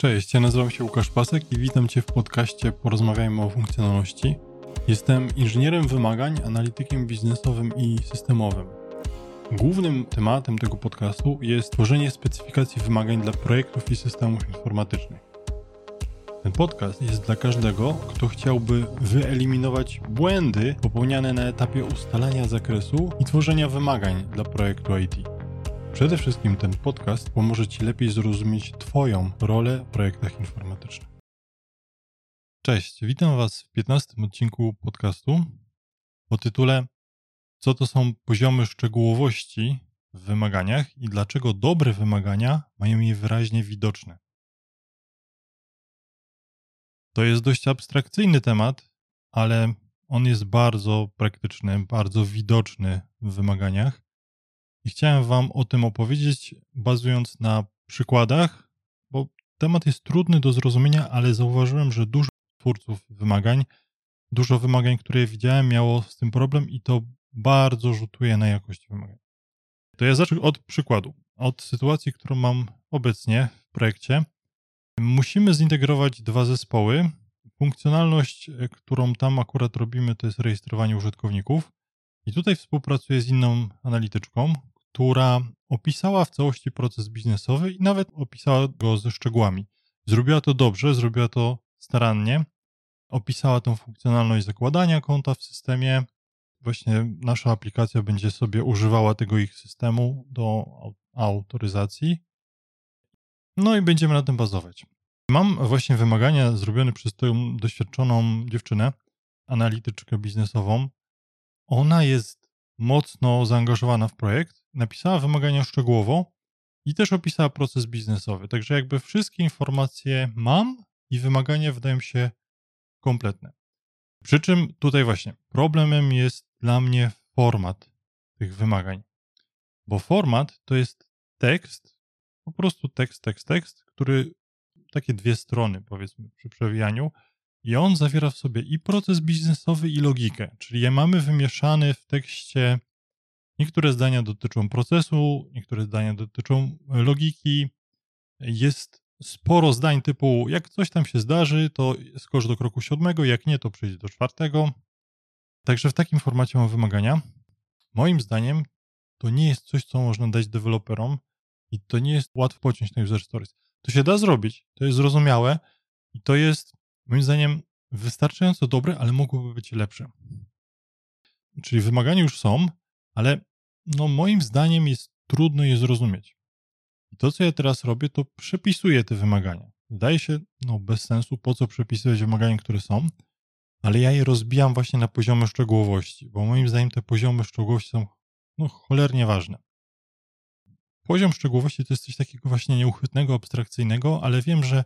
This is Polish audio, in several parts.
Cześć, ja nazywam się Łukasz Pasek i witam Cię w podcaście Porozmawiajmy o funkcjonalności. Jestem inżynierem wymagań, analitykiem biznesowym i systemowym. Głównym tematem tego podcastu jest tworzenie specyfikacji wymagań dla projektów i systemów informatycznych. Ten podcast jest dla każdego, kto chciałby wyeliminować błędy popełniane na etapie ustalania zakresu i tworzenia wymagań dla projektu IT. Przede wszystkim ten podcast pomoże Ci lepiej zrozumieć Twoją rolę w projektach informatycznych. Cześć, witam Was w 15 odcinku podcastu o tytule Co to są poziomy szczegółowości w wymaganiach i dlaczego dobre wymagania mają je wyraźnie widoczne. To jest dość abstrakcyjny temat, ale on jest bardzo praktyczny, bardzo widoczny w wymaganiach chciałem Wam o tym opowiedzieć, bazując na przykładach, bo temat jest trudny do zrozumienia, ale zauważyłem, że dużo twórców wymagań, dużo wymagań, które widziałem, miało z tym problem i to bardzo rzutuje na jakość wymagań. To ja zacznę od przykładu, od sytuacji, którą mam obecnie w projekcie. Musimy zintegrować dwa zespoły. Funkcjonalność, którą tam akurat robimy, to jest rejestrowanie użytkowników. I tutaj współpracuję z inną analityczką, która opisała w całości proces biznesowy i nawet opisała go ze szczegółami. Zrobiła to dobrze, zrobiła to starannie. Opisała tą funkcjonalność zakładania konta w systemie. Właśnie nasza aplikacja będzie sobie używała tego ich systemu do autoryzacji. No i będziemy na tym bazować. Mam właśnie wymagania zrobione przez tą doświadczoną dziewczynę, analityczkę biznesową. Ona jest mocno zaangażowana w projekt napisała wymagania szczegółowo i też opisała proces biznesowy. Także jakby wszystkie informacje mam i wymagania wydają się kompletne. Przy czym tutaj właśnie problemem jest dla mnie format tych wymagań. Bo format to jest tekst, po prostu tekst, tekst, tekst, który takie dwie strony powiedzmy przy przewijaniu i on zawiera w sobie i proces biznesowy i logikę, czyli mamy wymieszany w tekście Niektóre zdania dotyczą procesu, niektóre zdania dotyczą e, logiki. Jest sporo zdań typu, jak coś tam się zdarzy, to skocz do kroku siódmego, jak nie, to przejdź do czwartego. Także w takim formacie mam wymagania. Moim zdaniem to nie jest coś, co można dać deweloperom i to nie jest łatwo pociąć na user stories. To się da zrobić, to jest zrozumiałe i to jest moim zdaniem wystarczająco dobre, ale mogłoby być lepsze. Czyli wymagania już są, ale no moim zdaniem jest trudno je zrozumieć. I to, co ja teraz robię, to przepisuję te wymagania. Wydaje się, no bez sensu, po co przepisywać wymagania, które są, ale ja je rozbijam właśnie na poziomy szczegółowości, bo moim zdaniem te poziomy szczegółowości są no, cholernie ważne. Poziom szczegółowości to jest coś takiego właśnie nieuchwytnego, abstrakcyjnego, ale wiem, że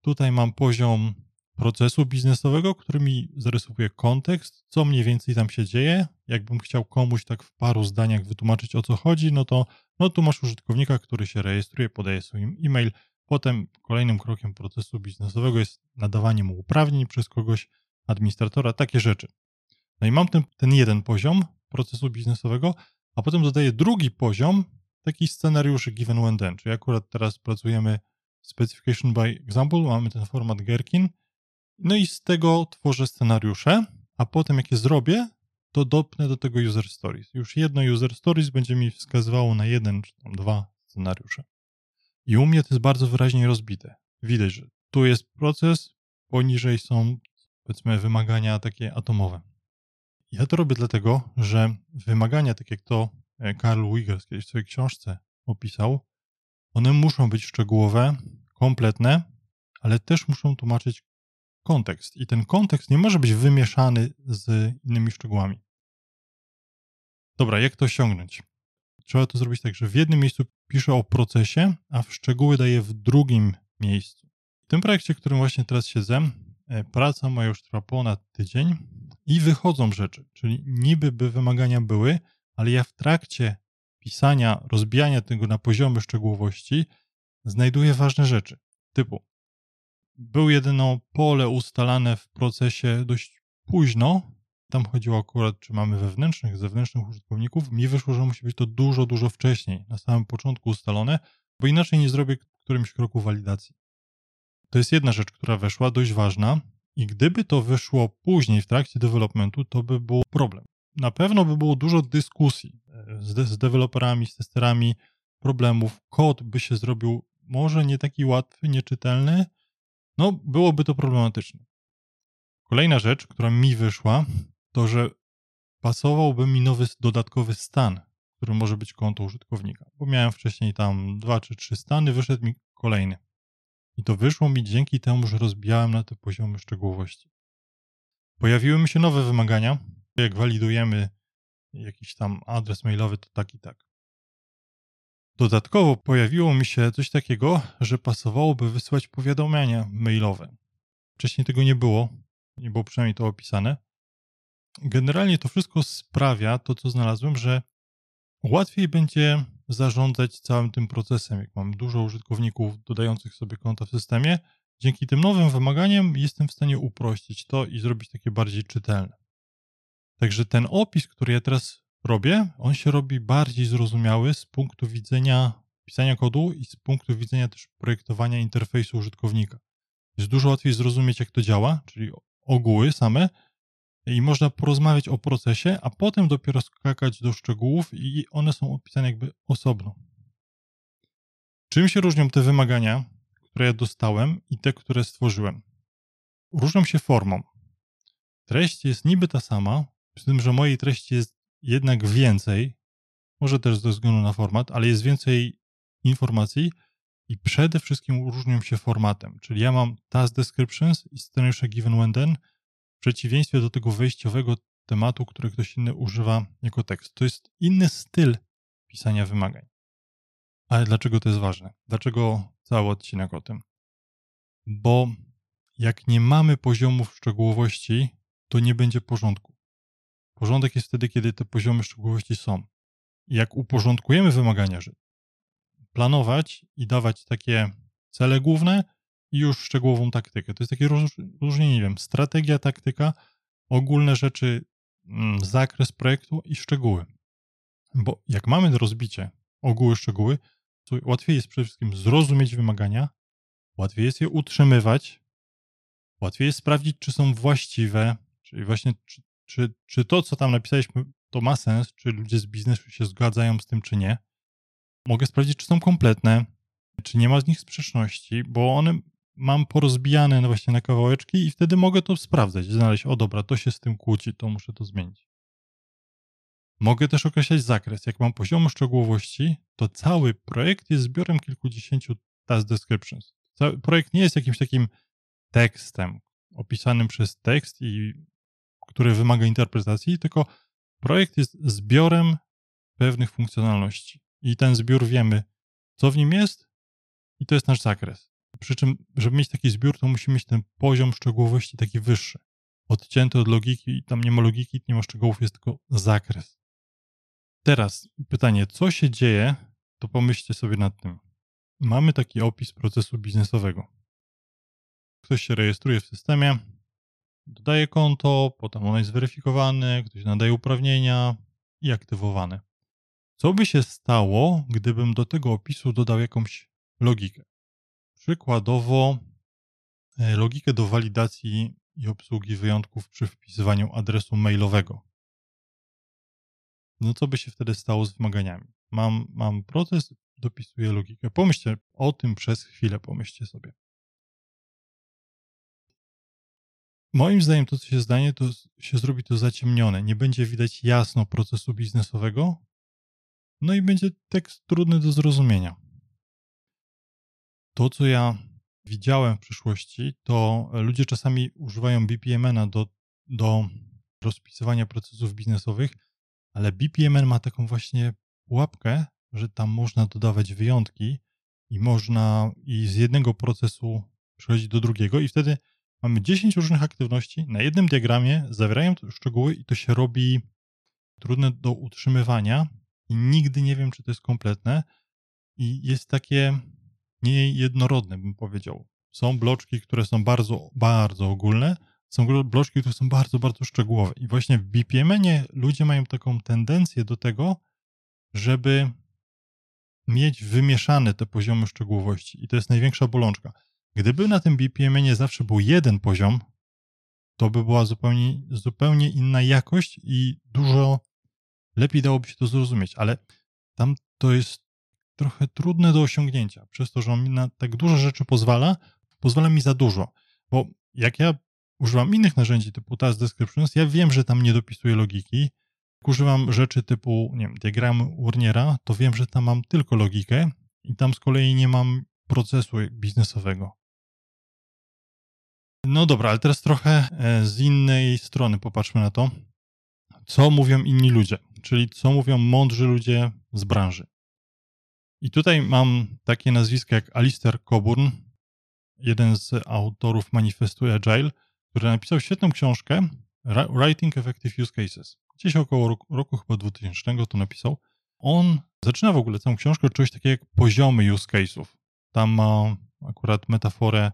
tutaj mam poziom procesu biznesowego, który mi zarysowuje kontekst, co mniej więcej tam się dzieje. Jakbym chciał komuś tak w paru zdaniach wytłumaczyć o co chodzi, no to no tu masz użytkownika, który się rejestruje, podaje swój e-mail. Potem kolejnym krokiem procesu biznesowego jest nadawanie mu uprawnień przez kogoś, administratora, takie rzeczy. No i mam ten, ten jeden poziom procesu biznesowego, a potem dodaję drugi poziom, taki scenariuszy given when then, czyli akurat teraz pracujemy specification by example, mamy ten format Gherkin, no i z tego tworzę scenariusze, a potem jak je zrobię, to dopnę do tego user stories. Już jedno user stories będzie mi wskazywało na jeden czy tam dwa scenariusze. I u mnie to jest bardzo wyraźnie rozbite. Widać, że tu jest proces, poniżej są powiedzmy wymagania takie atomowe. Ja to robię dlatego, że wymagania, tak jak to e, Karl Wiggers kiedyś w swojej książce opisał, one muszą być szczegółowe, kompletne, ale też muszą tłumaczyć kontekst. I ten kontekst nie może być wymieszany z innymi szczegółami. Dobra, jak to osiągnąć? Trzeba to zrobić tak, że w jednym miejscu piszę o procesie, a w szczegóły daję w drugim miejscu. W tym projekcie, w którym właśnie teraz siedzę, e, praca moja już trwa ponad tydzień i wychodzą rzeczy, czyli niby by wymagania były, ale ja w trakcie pisania, rozbijania tego na poziomy szczegółowości znajduję ważne rzeczy, typu był jedyno pole ustalane w procesie dość późno. Tam chodziło akurat, czy mamy wewnętrznych, zewnętrznych użytkowników. Mi wyszło, że musi być to dużo, dużo wcześniej, na samym początku ustalone, bo inaczej nie zrobię którymś kroku walidacji. To jest jedna rzecz, która weszła, dość ważna. I gdyby to wyszło później w trakcie developmentu, to by był problem. Na pewno by było dużo dyskusji e, z, de- z deweloperami, z testerami, problemów. Kod by się zrobił może nie taki łatwy, nieczytelny. No, byłoby to problematyczne. Kolejna rzecz, która mi wyszła, to że pasowałby mi nowy dodatkowy stan, który może być konto użytkownika. Bo miałem wcześniej tam dwa czy trzy stany, wyszedł mi kolejny. I to wyszło mi dzięki temu, że rozbijałem na te poziomy szczegółowości. Pojawiły mi się nowe wymagania. Jak walidujemy jakiś tam adres mailowy, to tak i tak. Dodatkowo pojawiło mi się coś takiego, że pasowałoby wysłać powiadomienia mailowe. Wcześniej tego nie było, nie było przynajmniej to opisane. Generalnie to wszystko sprawia, to co znalazłem, że łatwiej będzie zarządzać całym tym procesem. Jak mam dużo użytkowników dodających sobie konta w systemie, dzięki tym nowym wymaganiom jestem w stanie uprościć to i zrobić takie bardziej czytelne. Także ten opis, który ja teraz robię, on się robi bardziej zrozumiały z punktu widzenia pisania kodu i z punktu widzenia też projektowania interfejsu użytkownika. Jest dużo łatwiej zrozumieć, jak to działa, czyli ogóły same, i można porozmawiać o procesie, a potem dopiero skakać do szczegółów i one są opisane jakby osobno. Czym się różnią te wymagania, które ja dostałem i te, które stworzyłem? Różnią się formą. Treść jest niby ta sama, z tym, że mojej treści jest jednak więcej, może też ze względu na format, ale jest więcej informacji i przede wszystkim różnią się formatem. Czyli ja mam task descriptions i scenariusze given when then, w przeciwieństwie do tego wejściowego tematu, który ktoś inny używa jako tekst. To jest inny styl pisania wymagań. Ale dlaczego to jest ważne? Dlaczego cały odcinek o tym? Bo jak nie mamy poziomów szczegółowości, to nie będzie porządku. Porządek jest wtedy, kiedy te poziomy szczegółowości są. Jak uporządkujemy wymagania, że planować i dawać takie cele główne i już szczegółową taktykę. To jest takie różnienie, nie wiem, strategia, taktyka, ogólne rzeczy, mm, zakres projektu i szczegóły. Bo jak mamy rozbicie ogóły, szczegóły, to łatwiej jest przede wszystkim zrozumieć wymagania, łatwiej jest je utrzymywać, łatwiej jest sprawdzić, czy są właściwe, czyli właśnie czy, czy, czy to, co tam napisaliśmy, to ma sens, czy ludzie z biznesu się zgadzają z tym, czy nie. Mogę sprawdzić, czy są kompletne, czy nie ma z nich sprzeczności, bo one mam porozbijane no właśnie na kawałeczki i wtedy mogę to sprawdzać, znaleźć, o dobra, to się z tym kłóci, to muszę to zmienić. Mogę też określać zakres. Jak mam poziom szczegółowości, to cały projekt jest zbiorem kilkudziesięciu task descriptions. Cały projekt nie jest jakimś takim tekstem opisanym przez tekst i który wymaga interpretacji, tylko projekt jest zbiorem pewnych funkcjonalności. I ten zbiór wiemy, co w nim jest, i to jest nasz zakres. Przy czym, żeby mieć taki zbiór, to musimy mieć ten poziom szczegółowości taki wyższy. Odcięty od logiki, tam nie ma logiki, nie ma szczegółów, jest tylko zakres. Teraz pytanie, co się dzieje, to pomyślcie sobie nad tym. Mamy taki opis procesu biznesowego. Ktoś się rejestruje w systemie, dodaje konto, potem ono jest zweryfikowane, ktoś nadaje uprawnienia i aktywowane. Co by się stało, gdybym do tego opisu dodał jakąś logikę? Przykładowo e, logikę do walidacji i obsługi wyjątków przy wpisywaniu adresu mailowego. No co by się wtedy stało z wymaganiami? Mam, mam proces, dopisuję logikę. Pomyślcie o tym przez chwilę, pomyślcie sobie. Moim zdaniem to, co się zdanie, to się zrobi to zaciemnione. Nie będzie widać jasno procesu biznesowego, no i będzie tekst trudny do zrozumienia. To, co ja widziałem w przyszłości, to ludzie czasami używają BPMN do, do rozpisywania procesów biznesowych, ale BPMN ma taką właśnie pułapkę, że tam można dodawać wyjątki i można i z jednego procesu przechodzić do drugiego i wtedy mamy 10 różnych aktywności na jednym diagramie, zawierają szczegóły i to się robi trudne do utrzymywania i nigdy nie wiem, czy to jest kompletne i jest takie niejednorodne, bym powiedział. Są bloczki, które są bardzo, bardzo ogólne, są bloczki, które są bardzo, bardzo szczegółowe. I właśnie w BPMN-ie ludzie mają taką tendencję do tego, żeby mieć wymieszane te poziomy szczegółowości. I to jest największa bolączka. Gdyby na tym BPM nie zawsze był jeden poziom, to by była zupełnie, zupełnie inna jakość i dużo lepiej dałoby się to zrozumieć, ale tam to jest trochę trudne do osiągnięcia, przez to, że on mi na tak dużo rzeczy pozwala, pozwala mi za dużo, bo jak ja używam innych narzędzi typu Task Descriptions, ja wiem, że tam nie dopisuję logiki, jak używam rzeczy typu, nie wiem, diagram Warniera, to wiem, że tam mam tylko logikę i tam z kolei nie mam procesu biznesowego. No dobra, ale teraz trochę e, z innej strony popatrzmy na to, co mówią inni ludzie, czyli co mówią mądrzy ludzie z branży. I tutaj mam takie nazwiska jak Alistair Coburn, jeden z autorów manifestu Agile, który napisał świetną książkę Writing Effective Use Cases. Gdzieś około roku, roku chyba 2000 to napisał. On zaczyna w ogóle całą książkę od czegoś takiego jak poziomy use case'ów. Tam ma akurat metaforę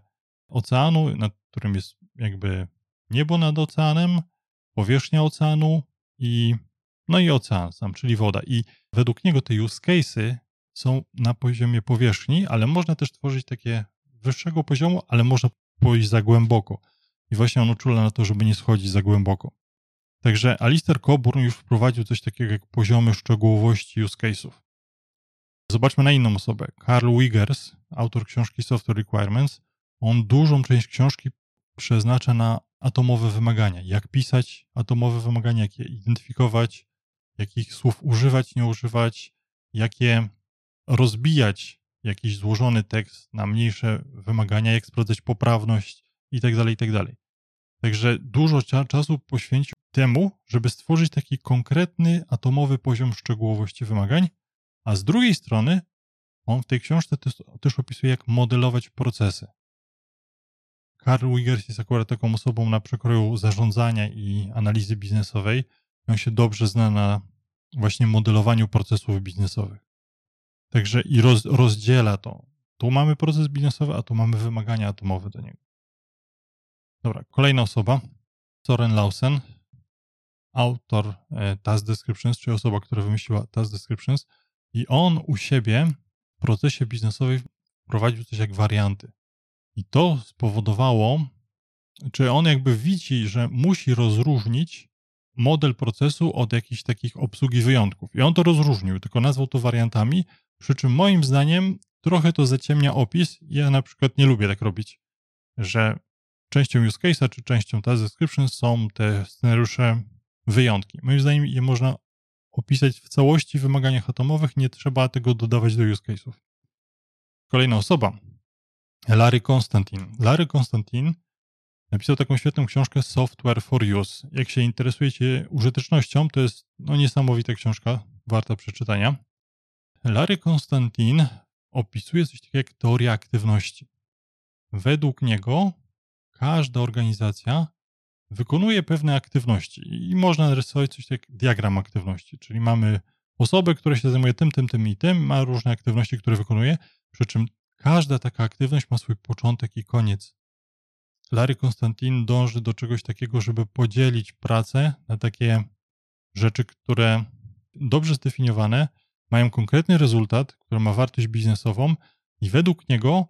oceanu, nad którym jest jakby niebo nad oceanem, powierzchnia oceanu i no i ocean sam, czyli woda. I według niego te use cases są na poziomie powierzchni, ale można też tworzyć takie wyższego poziomu, ale można pójść za głęboko. I właśnie on uczula na to, żeby nie schodzić za głęboko. Także Alistair Coburn już wprowadził coś takiego jak poziomy szczegółowości use case'ów. Zobaczmy na inną osobę. Carl Wiggers, autor książki Software Requirements. On dużą część książki przeznacza na atomowe wymagania. Jak pisać atomowe wymagania, jak je identyfikować, jakich słów używać, nie używać, jak je rozbijać, jakiś złożony tekst na mniejsze wymagania, jak sprawdzać poprawność itd., tak itd. Tak Także dużo czasu poświęcił temu, żeby stworzyć taki konkretny atomowy poziom szczegółowości wymagań, a z drugiej strony on w tej książce też opisuje, jak modelować procesy. Karl Wiggers jest akurat taką osobą na przekroju zarządzania i analizy biznesowej. On się dobrze zna na właśnie modelowaniu procesów biznesowych. Także i roz, rozdziela to. Tu mamy proces biznesowy, a tu mamy wymagania atomowe do niego. Dobra, kolejna osoba. Soren Lausen, autor e, Task Descriptions, czyli osoba, która wymyśliła Task Descriptions. I on u siebie w procesie biznesowym wprowadził coś jak warianty. I to spowodowało, czy on jakby widzi, że musi rozróżnić model procesu od jakichś takich obsługi wyjątków. I on to rozróżnił, tylko nazwał to wariantami, przy czym moim zdaniem trochę to zaciemnia opis. Ja na przykład nie lubię tak robić, że częścią use case'a czy częścią task description są te scenariusze wyjątki. Moim zdaniem je można opisać w całości w wymaganiach atomowych, nie trzeba tego dodawać do use case'ów. Kolejna osoba, Larry Konstantin. Larry Konstantin napisał taką świetną książkę Software for Use. Jak się interesujecie użytecznością, to jest no, niesamowita książka, warta przeczytania. Larry Konstantin opisuje coś takiego jak teoria aktywności. Według niego każda organizacja wykonuje pewne aktywności i można narysować coś jak diagram aktywności, czyli mamy osobę, która się zajmuje tym, tym, tym i tym, ma różne aktywności, które wykonuje, przy czym każda taka aktywność ma swój początek i koniec. Larry Konstantin dąży do czegoś takiego, żeby podzielić pracę na takie rzeczy, które dobrze zdefiniowane mają konkretny rezultat, który ma wartość biznesową i według niego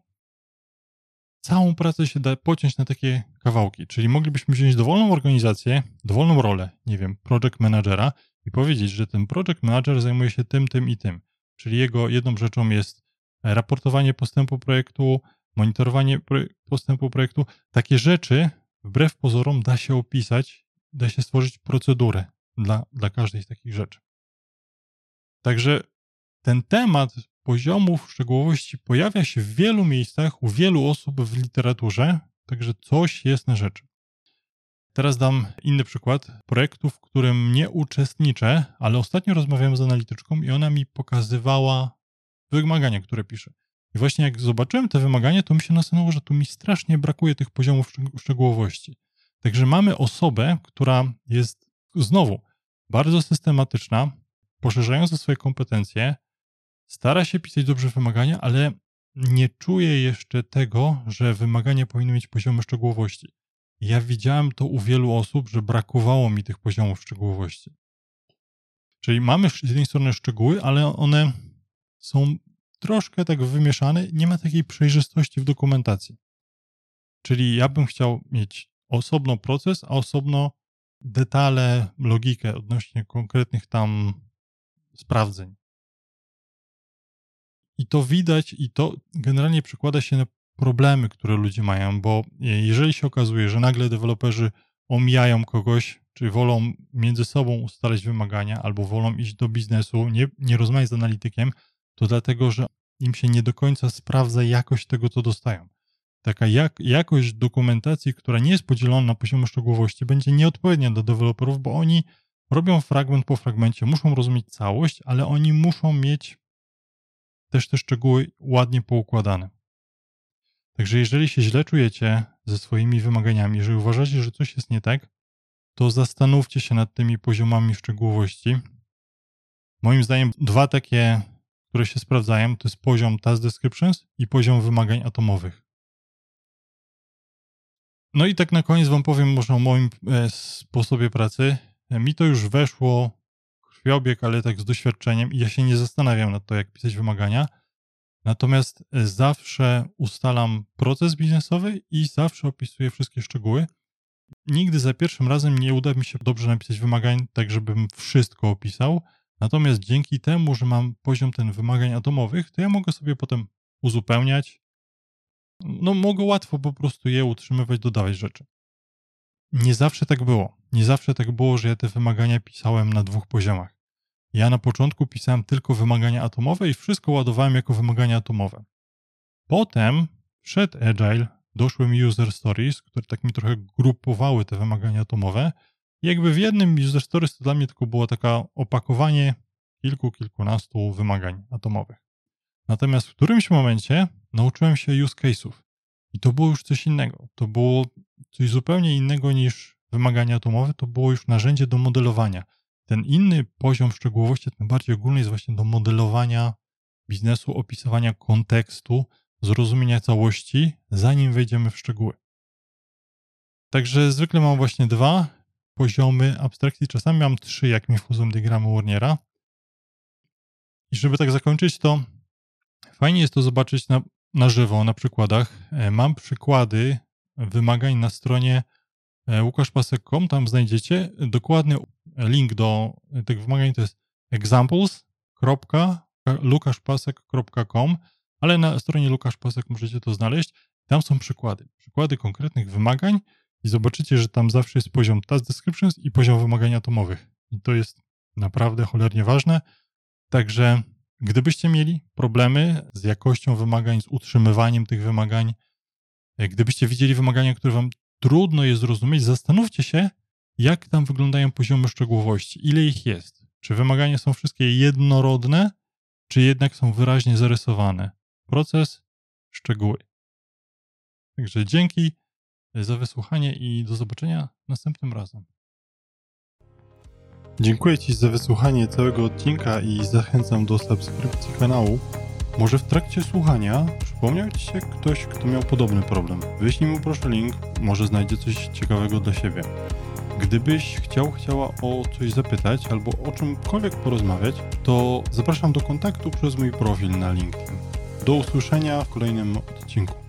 całą pracę się da pociąć na takie kawałki. Czyli moglibyśmy wziąć dowolną organizację, dowolną rolę, nie wiem, project managera i powiedzieć, że ten project manager zajmuje się tym, tym i tym. Czyli jego jedną rzeczą jest raportowanie postępu projektu, monitorowanie postępu projektu. Takie rzeczy, wbrew pozorom, da się opisać, da się stworzyć procedurę dla, dla każdej z takich rzeczy. Także ten temat poziomów szczegółowości pojawia się w wielu miejscach, u wielu osób w literaturze, także coś jest na rzeczy. Teraz dam inny przykład projektu, w którym nie uczestniczę, ale ostatnio rozmawiałem z analityczką i ona mi pokazywała wymagania, które pisze. I właśnie jak zobaczyłem te wymagania, to mi się nasunęło, że tu mi strasznie brakuje tych poziomów szczegółowości. Także mamy osobę, która jest znowu bardzo systematyczna, poszerzająca swoje kompetencje, stara się pisać dobrze wymagania, ale nie czuje jeszcze tego, że wymagania powinny mieć poziomy szczegółowości. Ja widziałem to u wielu osób, że brakowało mi tych poziomów szczegółowości. Czyli mamy z jednej strony szczegóły, ale one są troszkę tak wymieszane, nie ma takiej przejrzystości w dokumentacji. Czyli ja bym chciał mieć osobno proces, a osobno detale, logikę odnośnie konkretnych tam sprawdzeń. I to widać, i to generalnie przekłada się na problemy, które ludzie mają, bo jeżeli się okazuje, że nagle deweloperzy omijają kogoś, czy wolą między sobą ustalać wymagania, albo wolą iść do biznesu, nie, nie rozmawiać z analitykiem, to dlatego, że im się nie do końca sprawdza jakość tego, co dostają. Taka jak, jakość dokumentacji, która nie jest podzielona na poziomie szczegółowości, będzie nieodpowiednia dla deweloperów, bo oni robią fragment po fragmencie, muszą rozumieć całość, ale oni muszą mieć też te szczegóły ładnie poukładane. Także jeżeli się źle czujecie ze swoimi wymaganiami, jeżeli uważacie, że coś jest nie tak, to zastanówcie się nad tymi poziomami szczegółowości. Moim zdaniem dwa takie, które się sprawdzają, to jest poziom task descriptions i poziom wymagań atomowych. No i tak na koniec wam powiem może o moim e, sposobie pracy. Mi to już weszło krwiobieg, ale tak z doświadczeniem i ja się nie zastanawiam nad to, jak pisać wymagania. Natomiast e, zawsze ustalam proces biznesowy i zawsze opisuję wszystkie szczegóły. Nigdy za pierwszym razem nie uda mi się dobrze napisać wymagań, tak żebym wszystko opisał. Natomiast dzięki temu, że mam poziom ten wymagań atomowych, to ja mogę sobie potem uzupełniać. No, mogę łatwo po prostu je utrzymywać, dodawać rzeczy. Nie zawsze tak było. Nie zawsze tak było, że ja te wymagania pisałem na dwóch poziomach. Ja na początku pisałem tylko wymagania atomowe i wszystko ładowałem jako wymagania atomowe. Potem przed Agile doszły mi user stories, które tak mi trochę grupowały te wymagania atomowe. Jakby w jednym user stories to dla mnie tylko było takie opakowanie kilku, kilkunastu wymagań atomowych. Natomiast w którymś momencie nauczyłem się use case'ów. I to było już coś innego. To było coś zupełnie innego niż wymagania atomowe, to było już narzędzie do modelowania. Ten inny poziom szczegółowości, ten bardziej ogólny, jest właśnie do modelowania biznesu, opisywania kontekstu, zrozumienia całości, zanim wejdziemy w szczegóły. Także zwykle mam właśnie dwa poziomy abstrakcji, czasami mam trzy, jak mi wchodzą diagramy Warnera. I żeby tak zakończyć, to fajnie jest to zobaczyć na, na żywo, na przykładach. E, mam przykłady wymagań na stronie e, łukaszpasek.com, tam znajdziecie dokładny link do tych wymagań, to jest examples.lukaszpasek.com, ale na stronie Lukaszpasek możecie to znaleźć. Tam są przykłady, przykłady konkretnych wymagań i zobaczycie, że tam zawsze jest poziom task descriptions i poziom wymagań atomowych. I to jest naprawdę cholernie ważne. Także gdybyście mieli problemy z jakością wymagań, z utrzymywaniem tych wymagań, gdybyście widzieli wymagania, które wam trudno jest zrozumieć, zastanówcie się, jak tam wyglądają poziomy szczegółowości, ile ich jest. Czy wymagania są wszystkie jednorodne, czy jednak są wyraźnie zarysowane. Proces, szczegóły. Także dzięki za wysłuchanie i do zobaczenia następnym razem. Dziękuję Ci za wysłuchanie całego odcinka i zachęcam do subskrypcji kanału. Może w trakcie słuchania przypomniał Ci się ktoś, kto miał podobny problem. Wyślij mu proszę link, może znajdzie coś ciekawego dla siebie. Gdybyś chciał, chciała o coś zapytać albo o czymkolwiek porozmawiać, to zapraszam do kontaktu przez mój profil na LinkedIn. Do usłyszenia w kolejnym odcinku.